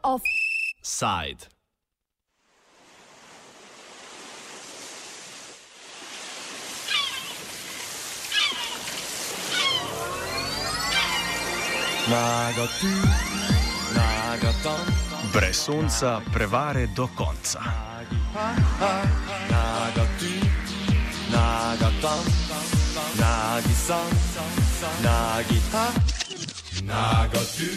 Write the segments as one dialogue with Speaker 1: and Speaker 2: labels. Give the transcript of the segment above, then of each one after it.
Speaker 1: Offside.
Speaker 2: Nagati, nagatam,
Speaker 1: Brez sonca prevare do konca.
Speaker 2: Nagati, nagatam, nagisan, nagita, nagati.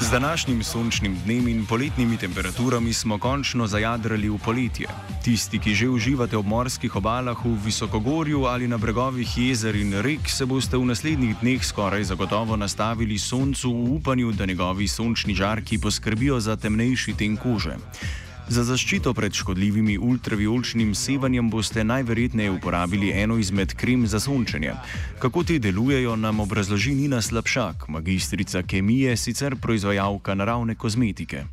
Speaker 1: Z današnjim sončnim dnem in poletnimi temperaturami smo končno zajadrali v poletje. Tisti, ki že uživate ob morskih obalah v visokogorju ali na bregovih jezer in rek, se boste v naslednjih dneh skoraj zagotovo nastavili soncu v upanju, da njegovi sončni žarki poskrbijo za temnejši ten kože. Za zaščito pred škodljivimi ultraviolčnim sevanjem boste najverjetneje uporabili eno izmed krem za sončenje. Kako te delujejo, nam obrazloži Nina Slabšak, magistrica kemije, sicer proizvajalka naravne kozmetike.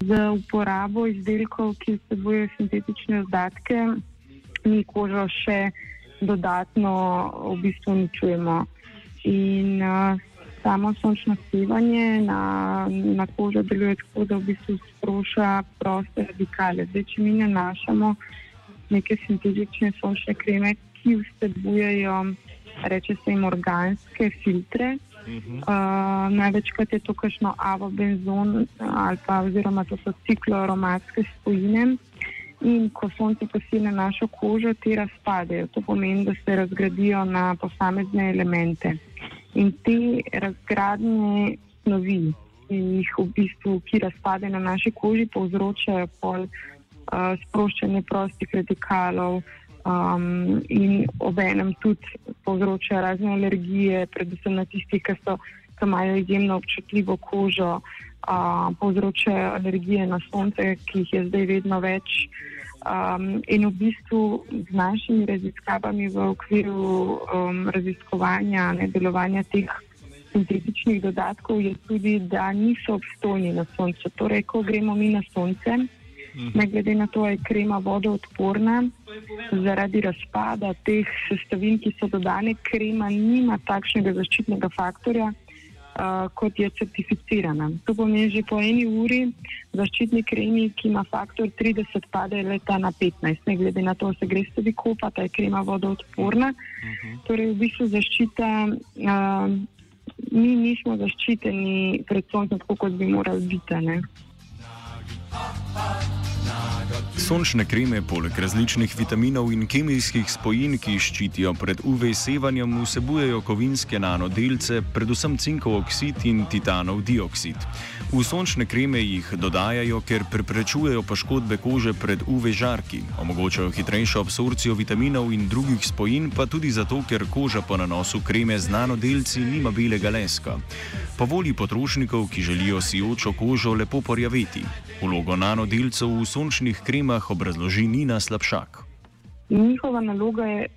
Speaker 3: Z uporabo izdelkov, ki vsebujejo sintetične dodatke, mi kožo še dodatno v bistvu uničujemo. In uh, samo sončno sevanje na, na kožo deluje tako, da v bistvu sproša proste radikale. Zdaj, če mi nanašamo neke sintetične sončne kreme, ki vsebujejo, reče se jim, organske filtre. Uh, največkrat je to kakšno avobenzon ali pa oziroma to so cikloaromatske spojine. In ko sonce posile našo kožo, te razpadejo. To pomeni, da se razgradijo na posamezne elemente. In te razgradne snovi, ki jih v bistvu, ki razpadejo na naši koži, povzročajo pol uh, sproščanje prostih radikalov, um, in obenem tudi povzroča razne alergije, predvsem na tistih, ki, so, ki imajo izjemno občutljivo kožo, uh, povzročajo alergije na sonce, ki jih je zdaj vedno več. Um, in v bistvu z našimi raziskavami v okviru um, raziskovanja nedelovanja teh sintetičnih dodatkov je tudi, da niso obstojni na soncu. Torej, ko gremo mi na sonce, ne glede na to, ali je krema vodoodporna, zaradi razpada teh sestavin, ki so dodane, krema nima takšnega zaščitnega faktorja, kot je certificirana. To pomeni, že po eni uri zaščitni kremi, ki ima faktor 30, pade leta na 15, ne glede na to, se greš tudi kopa, ta je krema vodoodporna. Torej, v bistvu zaščita. Uh, Mi nismo zaščiteni pred soncem, tako kot bi morali biti. Ne?
Speaker 1: Sončne kreme, poleg različnih vitaminov in kemijskih spojin, ki ščitijo pred UV sevanjem, vsebujejo kovinske nanodelce, predvsem cinkov oksid in titanov dioksid. V sončne kreme jih dodajajo, ker preprečujejo poškodbe kože pred UV žarki, omogočajo hitrejšo absorpcijo vitaminov in drugih spojin, pa tudi zato, ker koža po nanosu kreme z nanodelci nima belega leska. Po volji potrošnikov, ki želijo sijočo kožo lepo porjaveti. Vlogo nanodelcev v sončnih kremah obrazloži Nina Slabšak.
Speaker 3: Njihova naloga je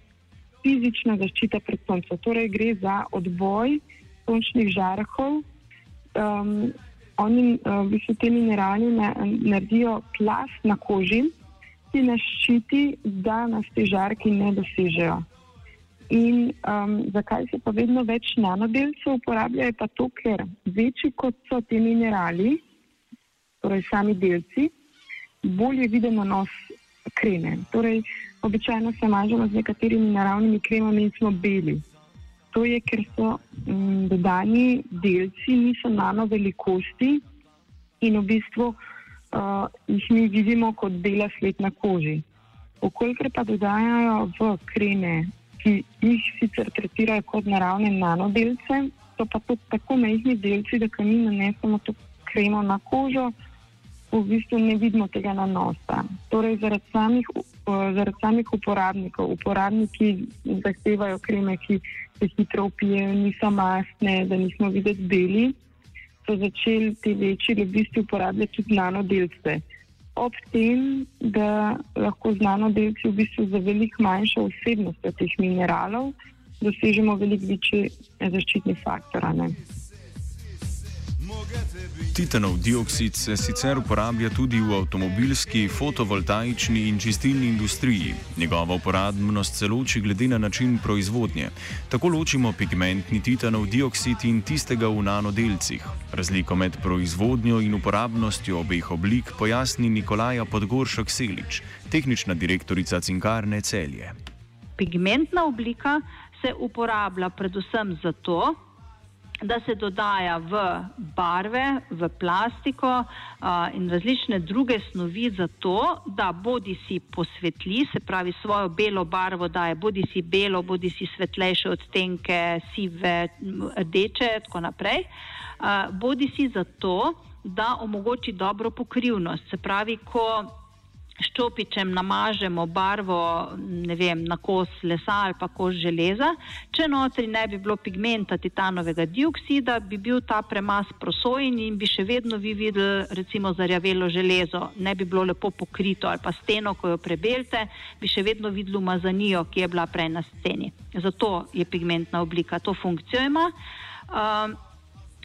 Speaker 3: fizična zaščita pred soncem, torej gre za odboj sončnih žarkov. Um, oni uh, v bistvu te minerali na, naredijo plast na koži, ki nas ščiti, da nas te žarki ne dosežejo. In um, zakaj se pa vedno več nanodelcev uporablja, je pa to, ker večji kot so ti minerali, torej sami delci, bolje viden nanos kreme. Torej, običajno se mažemo z nekaterimi naravnimi kremami in smo beli. To je, ker so um, dodani delci, niso nano velikosti in v bistvu uh, jih mi vidimo kot bela sled na koži. Okolikor pa dodajajo v kreme, ki jih sicer tretirajo kot naravne nanodelce, so pa to tako majhni delci, da ko mi nanesemo to kremo na kožo, v bistvu ne vidimo tega nanosa. Torej, zaradi samih, uh, zaradi samih uporabnikov, uporabniki zahtevajo kreme, ki se hitro upijejo, niso mastne, da nismo videti beli, so začeli ti večji lobisti uporabljati tudi nanodelce. Ob tem, da lahko z nanodelci v bistvu za veliko manjšo vsebnost teh mineralov dosežemo veliko večji zaščitni faktor. ne.
Speaker 1: Titanov dioksid se sicer uporablja tudi v avtomobilski, fotovoltaični in čistilni industriji. Njegova uporabnost se loči glede na način proizvodnje. Tako ločimo pigmentni titanov dioksid in tistega v nanodelcih. Razliko med proizvodnjo in uporabnostjo obeh oblik pojasni Nikolaja Podgoršek Selič, tehnična direktorica Cinkarne Celje.
Speaker 4: Pigmentna oblika se uporablja predvsem zato, da se dodaja v barve, v plastiko uh, in različne druge snovi za to, da bodi si posvetli, se pravi svojo belo barvo daje, bodi si belo, bodi si svetlejše odtenke, sive, rdeče in tako naprej, uh, bodi si za to, da omogoči dobro pokrivnost. Se pravi, ko ščopičem namažemo barvo vem, na kos lesa ali pa kos železa, če notri ne bi bilo pigmenta titanovega dioksida, bi bil ta premaz prosojen in bi še vedno vi videli recimo zarjavelo železo, ne bi bilo lepo pokrito ali pa steno, ko jo prebelte, bi še vedno videli umazanijo, ki je bila prej na steni. Zato je pigmentna oblika, to funkcijo ima. Um,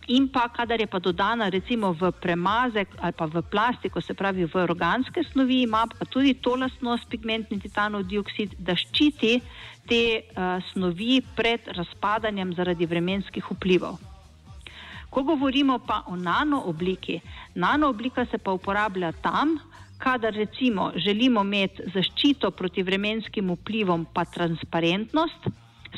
Speaker 4: in pa kadar je pa dodana recimo v premazek ali pa v plastiko, se pravi v organske snovi, ima pa tudi to lastnost pigmentni titanov dioksid, da ščiti te uh, snovi pred razpadanjem zaradi vremenskih vplivov. Ko govorimo pa o nanoobliki, nanooblika se pa uporablja tam, kadar recimo želimo imeti zaščito proti vremenskim vplivom, pa transparentnost,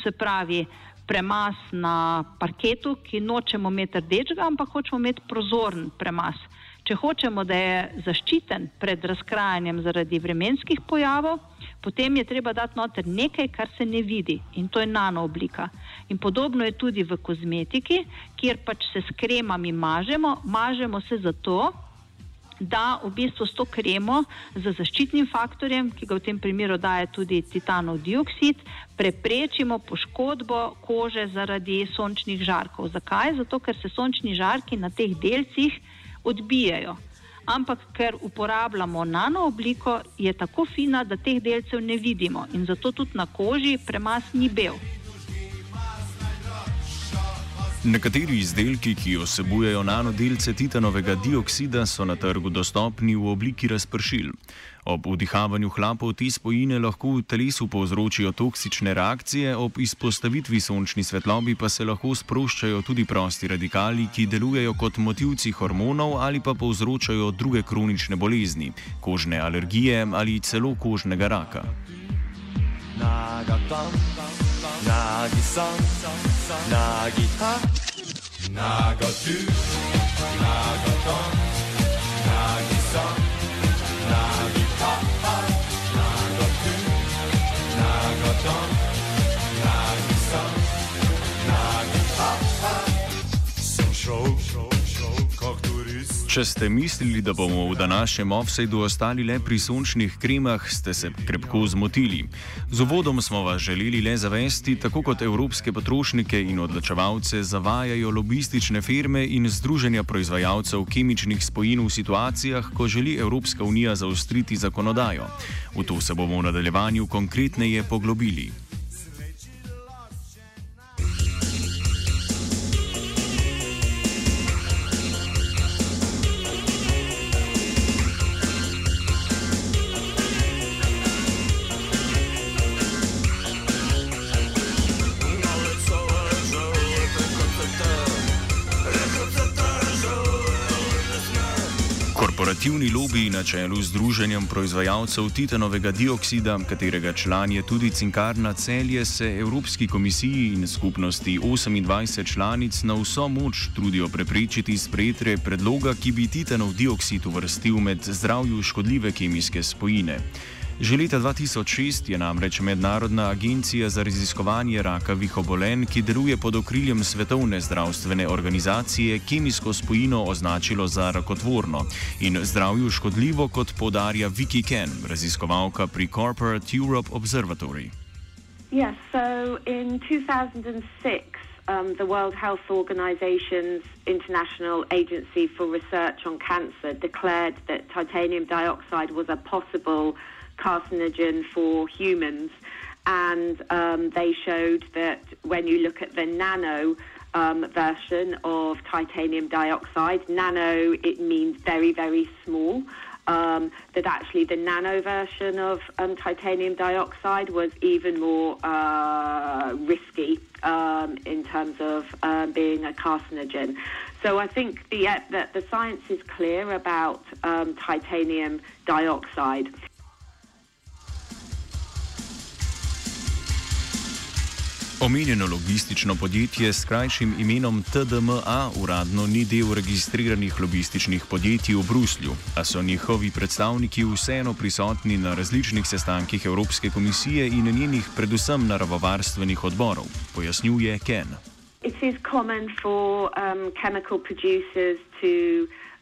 Speaker 4: se pravi, premaz na parketu, ki nočemo imeti rdečega, ampak hočemo imeti prozoren premaz. Če hočemo, da je zaščiten pred razkrajanjem zaradi vremenskih pojavov, potem je treba dati noter nekaj, kar se ne vidi in to je nano oblika. In podobno je tudi v kozmetiki, kjer pač se s kremami mažemo, mažemo se zato, da v bistvu s to kremo z zaščitnim faktorjem, ki ga v tem primeru daje tudi titanov dioksid, preprečimo poškodbo kože zaradi sončnih žarkov. Zakaj? Zato, ker se sončni žarki na teh delcih odbijajo. Ampak ker uporabljamo nano obliko, je tako fina, da teh delcev ne vidimo in zato tudi na koži premas ni bel.
Speaker 1: Nekateri izdelki, ki osebujejo nanodelce titanovega dioksida, so na trgu dostopni v obliki razpršil. Ob vdihavanju hlapov te spojine lahko v telesu povzročijo toksične reakcije, ob izpostavitvi sončni svetlobi pa se lahko sproščajo tudi prosti radikali, ki delujejo kot motivci hormonov ali pa povzročajo druge kronične bolezni, kožne alergije ali celo kožnega raka. Nagatam. 나기성 나기하 나거두 나거던. Če ste mislili, da bomo v današnjem offsajdu ostali le pri sončnih kremah, ste se krepko zmotili. Z uvodom smo vas želeli le zavesti, tako kot evropske potrošnike in odločevalce zavajajo lobistične firme in združenja proizvajalcev kemičnih spojin v situacijah, ko želi Evropska unija zaostriti zakonodajo. V to se bomo v nadaljevanju konkretneje poglobili. Korporativni lobiji na čelu z Združenjem proizvajalcev titanovega dioksida, katerega član je tudi cinkarna celje, se Evropski komisiji in skupnosti 28 članic na vso moč trudijo preprečiti sprejetje predloga, ki bi titanov dioksid uvrstil med zdravju škodljive kemijske spojine. Že leta 2006 je namreč Mednarodna agencija za raziskovanje rakavih obolenj, ki deluje pod okriljem Svetovne zdravstvene organizacije, kemijsko spojino označilo za rakotvorno in zdravju škodljivo, kot podarja Vicky Ken, raziskovalka pri Corporate Europe Observatory.
Speaker 5: Yes, so in 2006, um, the World Health Organization's International Agency for Research on Cancer declared that titanium dioxide was a possible carcinogen for humans. And um, they showed that when you look at the nano um, version of titanium dioxide. Nano, it means very, very small. Um, that actually the nano version of um, titanium dioxide was even more uh, risky um, in terms of um, being a carcinogen. So I think the, uh, the, the science is clear about um, titanium dioxide.
Speaker 1: Omenjeno logistično podjetje s krajšim imenom TDMA uradno ni del registriranih logističnih podjetij v Bruslju, a so njihovi predstavniki vseeno prisotni na različnih sestankih Evropske komisije in njenih predvsem naravovarstvenih odborov, pojasnjuje Ken.
Speaker 5: It is common for um, chemical producers to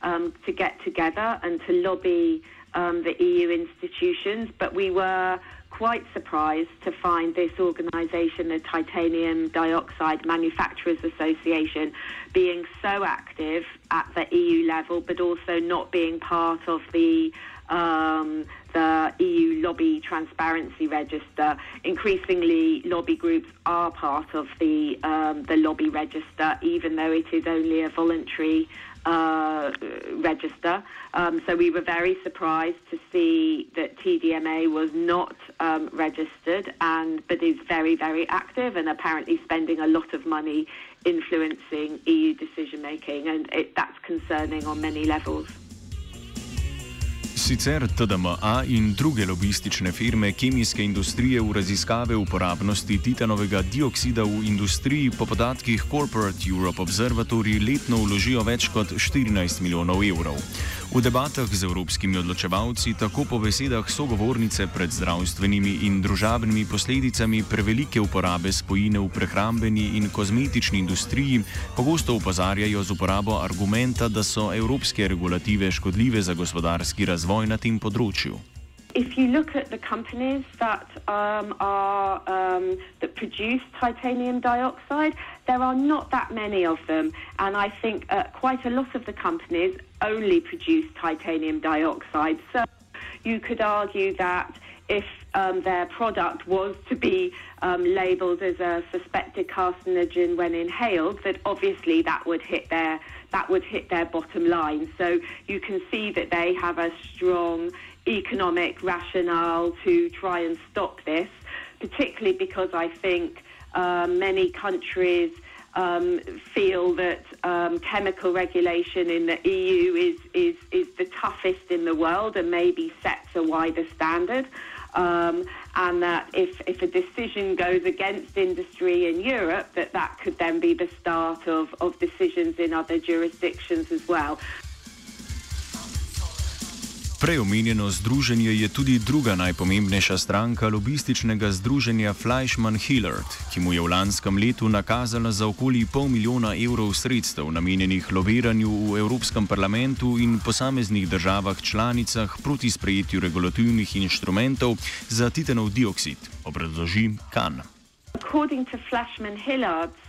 Speaker 5: um, to get together and to lobby um, the EU institutions, but we were quite surprised to find this organisation, the Titanium Dioxide Manufacturers Association, being so active at the EU level, but also not being part of the um, the EU lobby transparency register. Increasingly, lobby groups are part of the um, the lobby register, even though it is only a voluntary uh, register. Um, so we were very surprised to see that TDMA was not um, registered, and but is very very active and apparently spending a lot of money influencing EU decision making, and it, that's concerning on many levels.
Speaker 1: Sicer TDMA in druge lobistične firme kemijske industrije v raziskave uporabnosti titanovega dioksida v industriji po podatkih Corporate Europe Observatory letno vložijo več kot 14 milijonov evrov. V debatah z evropskimi odločevalci, tako po besedah sogovornice pred zdravstvenimi in družabnimi posledicami prevelike uporabe spojine v prehrambeni in kozmetični industriji, pogosto upozarjajo z uporabo argumenta, da so evropske regulative škodljive za gospodarski razvoj na tem področju.
Speaker 5: If you look at the companies that um, are um, that produce titanium dioxide, there are not that many of them, and I think uh, quite a lot of the companies only produce titanium dioxide. So you could argue that if um, their product was to be um, labelled as a suspected carcinogen when inhaled, that obviously that would hit their that would hit their bottom line. So you can see that they have a strong economic rationale to try and stop this, particularly because I think uh, many countries um, feel that um, chemical regulation in the EU is, is, is the toughest in the world and maybe sets a wider standard. Um, and that if, if a decision goes against industry in Europe, that that could then be the start of, of decisions in other jurisdictions as well.
Speaker 1: Preomenjeno združenje je tudi druga najpomembnejša stranka lobističnega združenja Fleischmann Hillard, ki mu je v lanskem letu nakazala za okoli pol milijona evrov sredstev namenjenih lobiranju v Evropskem parlamentu in posameznih državah članicah proti sprejetju regulativnih inštrumentov za titanov dioksid, obrazloži Kan.
Speaker 5: According to Flashman Hillard's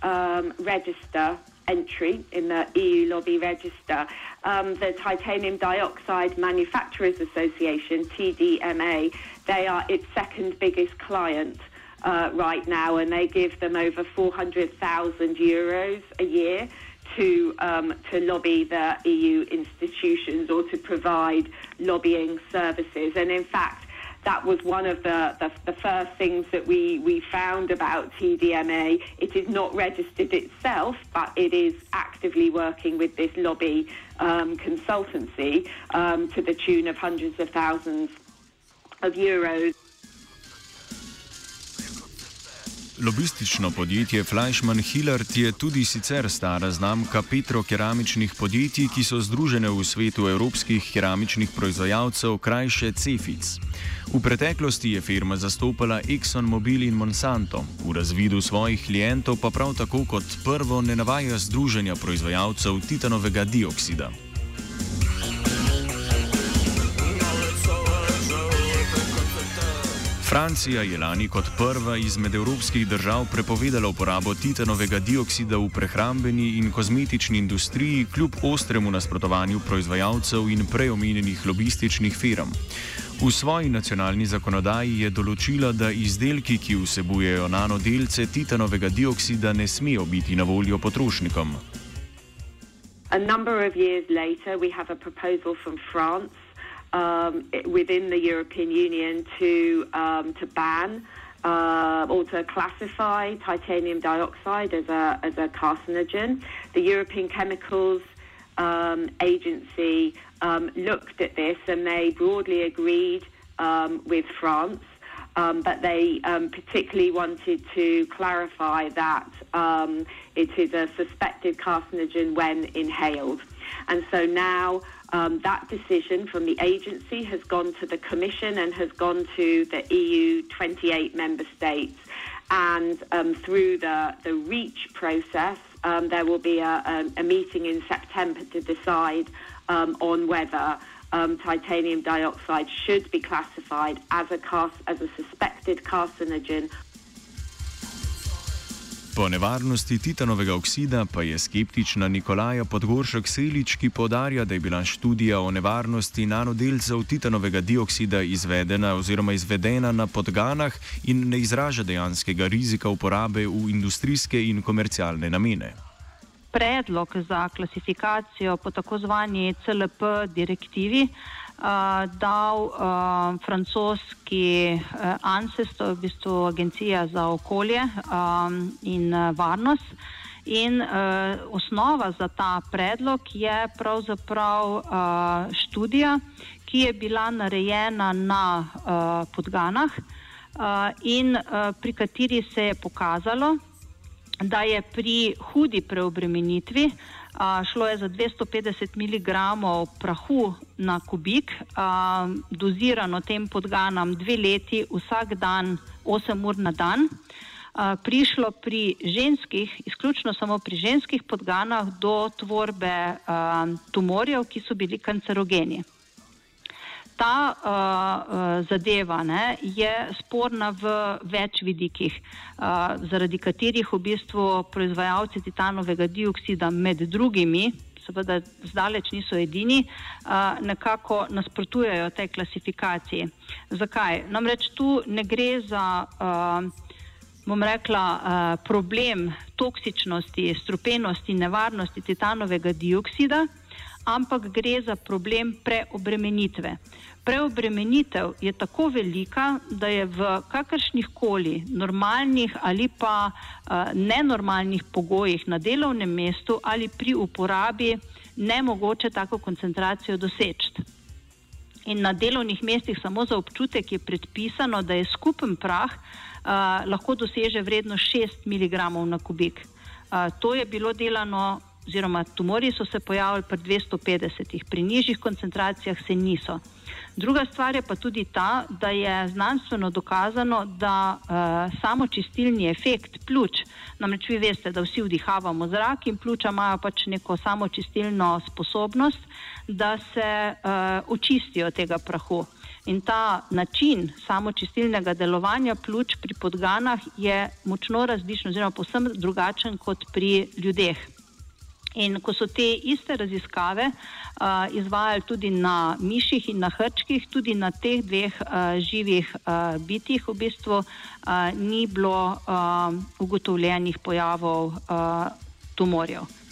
Speaker 5: um, register, entry in the EU lobby register. Um, the Titanium Dioxide Manufacturers Association, TDMA, they are its second biggest client. Uh, right now, and they give them over 400,000 euros a year to um, to lobby the EU institutions or to provide lobbying services. And in fact, that was one of the, the, the, first things that we, we found about TDMA. It is not registered itself, but it is actively working with this lobby um, consultancy um, to the tune of hundreds of thousands of euros.
Speaker 1: Lobistično podjetje Fleischmann Hillard je tudi sicer stara znamka petrokeramičnih podjetij, ki so združene v svetu evropskih keramičnih proizvajalcev, krajše Cefic. V preteklosti je firma zastopala ExxonMobil in Monsanto, v razvidu svojih klientov pa prav tako kot prvo ne navaja združenja proizvajalcev titanovega dioksida. Francija je lani kot prva izmed evropskih držav prepovedala uporabo titanovega dioksida v prehrambeni in kozmetični industriji, kljub ostremu nasprotovanju proizvajalcev in preomenjenih lobističnih firm. V svoji nacionalni zakonodaji je določila, da izdelki, ki vsebujejo nanodelce titanovega dioksida, ne smejo biti na voljo potrošnikom.
Speaker 5: A number of years later, we have a proposal from France um, within the European Union to um, to ban uh, or to classify titanium dioxide as a as a carcinogen. The European Chemicals um, Agency um, looked at this and they broadly agreed um, with France. Um, but they particularly wanted to clarify that it is a suspected carcinogen when inhaled. And so now um, that decision from the agency has gone to the Commission and has gone to the EU 28 member states. And um, through the, the REACH process, um, there will be a, a, a, meeting in September to decide um, on whether um, titanium dioxide should be classified as a, as a suspected carcinogen
Speaker 1: Po nevarnosti titanovega oksida pa je skeptična Nikolaja Podgoršek Selič, ki podarja, da je bila študija o nevarnosti nanodelcev titanovega dioksida izvedena oziroma izvedena na podganah in ne izraža dejanskega rizika uporabe v industrijske in komercialne namene.
Speaker 4: Predlog za klasifikacijo po tako zvani CLP direktivi dal uh, francoski uh, ANSES, to je v bistvu Agencija za okolje um, in uh, varnost. In uh, osnova za ta predlog je pravzaprav uh, študija, ki je bila narejena na uh, podganah uh, in uh, pri kateri se je pokazalo, da je pri hudi preobremenitvi uh, šlo je za 250 mg prahu na kubik, a, dozirano tem podganam dve leti, vsak dan, 8 ur na dan. A, prišlo pri ženskih, izključno samo pri ženskih podganah, do tvorbe a, tumorjev, ki so bili kancerogeni ta uh, zadeva ne, je sporna v več vidikih, uh, zaradi katerih v bistvu proizvajalci titanovega dioksida med drugimi, seveda zdaleč niso edini, uh, nekako nasprotujejo tej klasifikaciji. Zakaj? Namreč tu ne gre za, uh, bom rekla, problem toksičnosti, strupenosti, nevarnosti titanovega dioksida, ampak gre za problem preobremenitve. Preobremenitev je tako velika, da je v kakršnih koli normalnih ali pa uh, nenormalnih pogojih na delovnem mestu ali pri uporabi ne mogoče tako koncentracijo doseči. In na delovnih mestih samo za občutek je predpisano, da je skupen prah uh, lahko doseže vrednost 6 mg na kubik. Uh, to je bilo delano oziroma tumori so se pojavili pri 250, pri nižjih koncentracijah se niso. Druga stvar je pa tudi ta, da je znanstveno dokazano, da uh, samo čistilni efekt pljuč, namreč vi veste, da vsi vdihavamo zrak in pljuča imajo pač neko samo čistilno sposobnost, da se uh, očistijo tega prahu. In ta način samočistilnega delovanja pljuč pri podganah je močno različen, oziroma posebno drugačen kot pri ljudeh. In ko so te iste raziskave uh, izvajali tudi na miših in na hrčkih, tudi na teh dveh uh, živih uh, bitjih, v bistvu uh, ni bilo uh, ugotovljenih pojavov uh, tumorjev.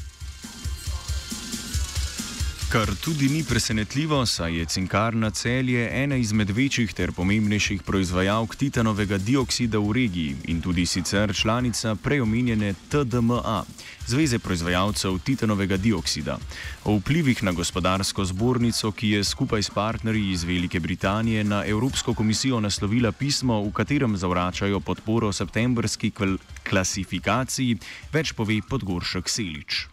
Speaker 1: Kar tudi ni presenetljivo, saj je cinkarna celje ena izmed večjih ter pomembnejših proizvajalk titanovega dioksida v regiji in tudi sicer članica preomenjene TDMA, Zveze proizvajalcev titanovega dioksida. O vplivih na gospodarsko zbornico, ki je skupaj s partnerji iz Velike Britanije na Evropsko komisijo naslovila pismo, v katerem zavračajo podporo septembrski klasifikaciji, več pove Podgoršek Selič.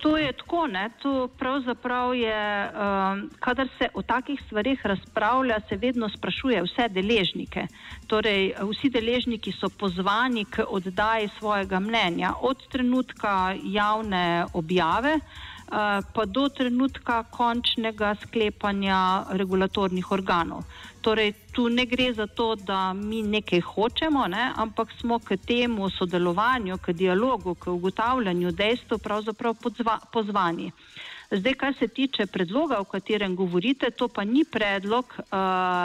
Speaker 4: To je tako, ne? to pravzaprav je, um, kadar se o takih stvarih razpravlja, se vedno sprašuje vse deležnike. Torej, vsi deležniki so pozvani k oddaji svojega mnenja od trenutka javne objave. Pa do trenutka končnega sklepanja regulatornih organov. Torej, tu ne gre za to, da mi nekaj hočemo, ne, ampak smo k temu sodelovanju, k dialogu, k ugotavljanju dejstev pravzaprav pozvani. Zdaj, kar se tiče predloga, o katerem govorite, to pa ni predlog uh,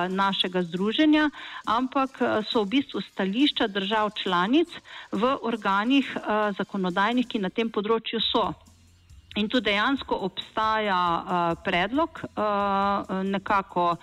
Speaker 4: našega združenja, ampak so v bistvu stališča držav članic v organih uh, zakonodajnih, ki na tem področju so. In tu dejansko obstaja uh, predlog, uh, nekako,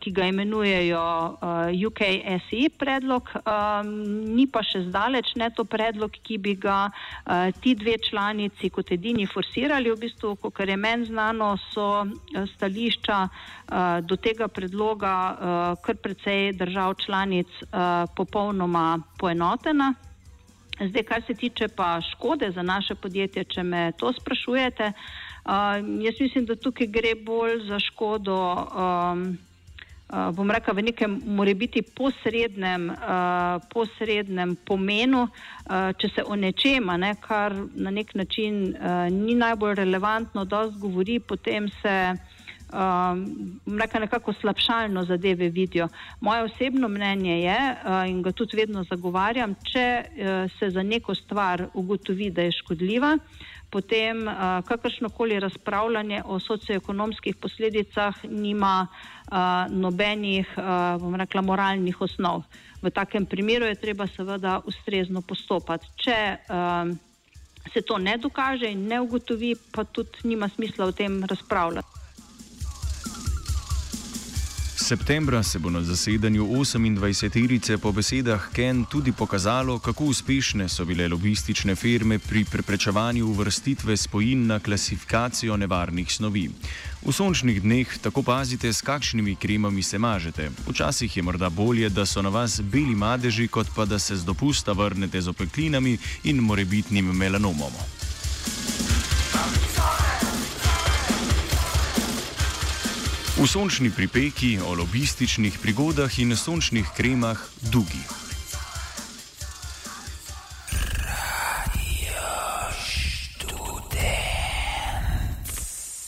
Speaker 4: ki ga imenujejo uh, UKSE predlog, um, ni pa še zdaleč ne to predlog, ki bi ga uh, ti dve članici kot edini forsirali. V bistvu, kar je meni znano, so stališča uh, do tega predloga uh, kar precej držav članic uh, popolnoma poenotena. Zdaj, kar se tiče pa škode za naše podjetje, če me to sprašujete, uh, jaz mislim, da tukaj gre bolj za škodo, um, uh, bom rekel, v nekem morebiti posrednem, uh, posrednem pomenu, uh, če se o nečema, ne, kar na nek način uh, ni najbolj relevantno, da govori, potem se um, nekako slabšalno zadeve vidijo. Moje osebno mnenje je, uh, in ga tudi vedno zagovarjam, če uh, se za neko stvar ugotovi, da je škodljiva, potem uh, kakršnokoli razpravljanje o socioekonomskih posledicah nima uh, nobenih, uh, bom rekla, moralnih osnov. V takem primeru je treba seveda ustrezno postopati. Če uh, se to ne dokaže in ne ugotovi, pa tudi nima smisla o tem razpravljati.
Speaker 1: Septembra se bo na zasedanju 28-terice po besedah Ken tudi pokazalo, kako uspešne so bile lobistične firme pri preprečevanju uvrstitve spojin na klasifikacijo nevarnih snovi. V sončnih dneh tako pazite, s kakšnimi kremami se mažete. Včasih je morda bolje, da so na vas beli madeži, kot pa da se z dopusta vrnete z opeklinami in morebitnim melanomom. V sončni pripeki o lobističnih prigodah in sončnih kremah Dugi.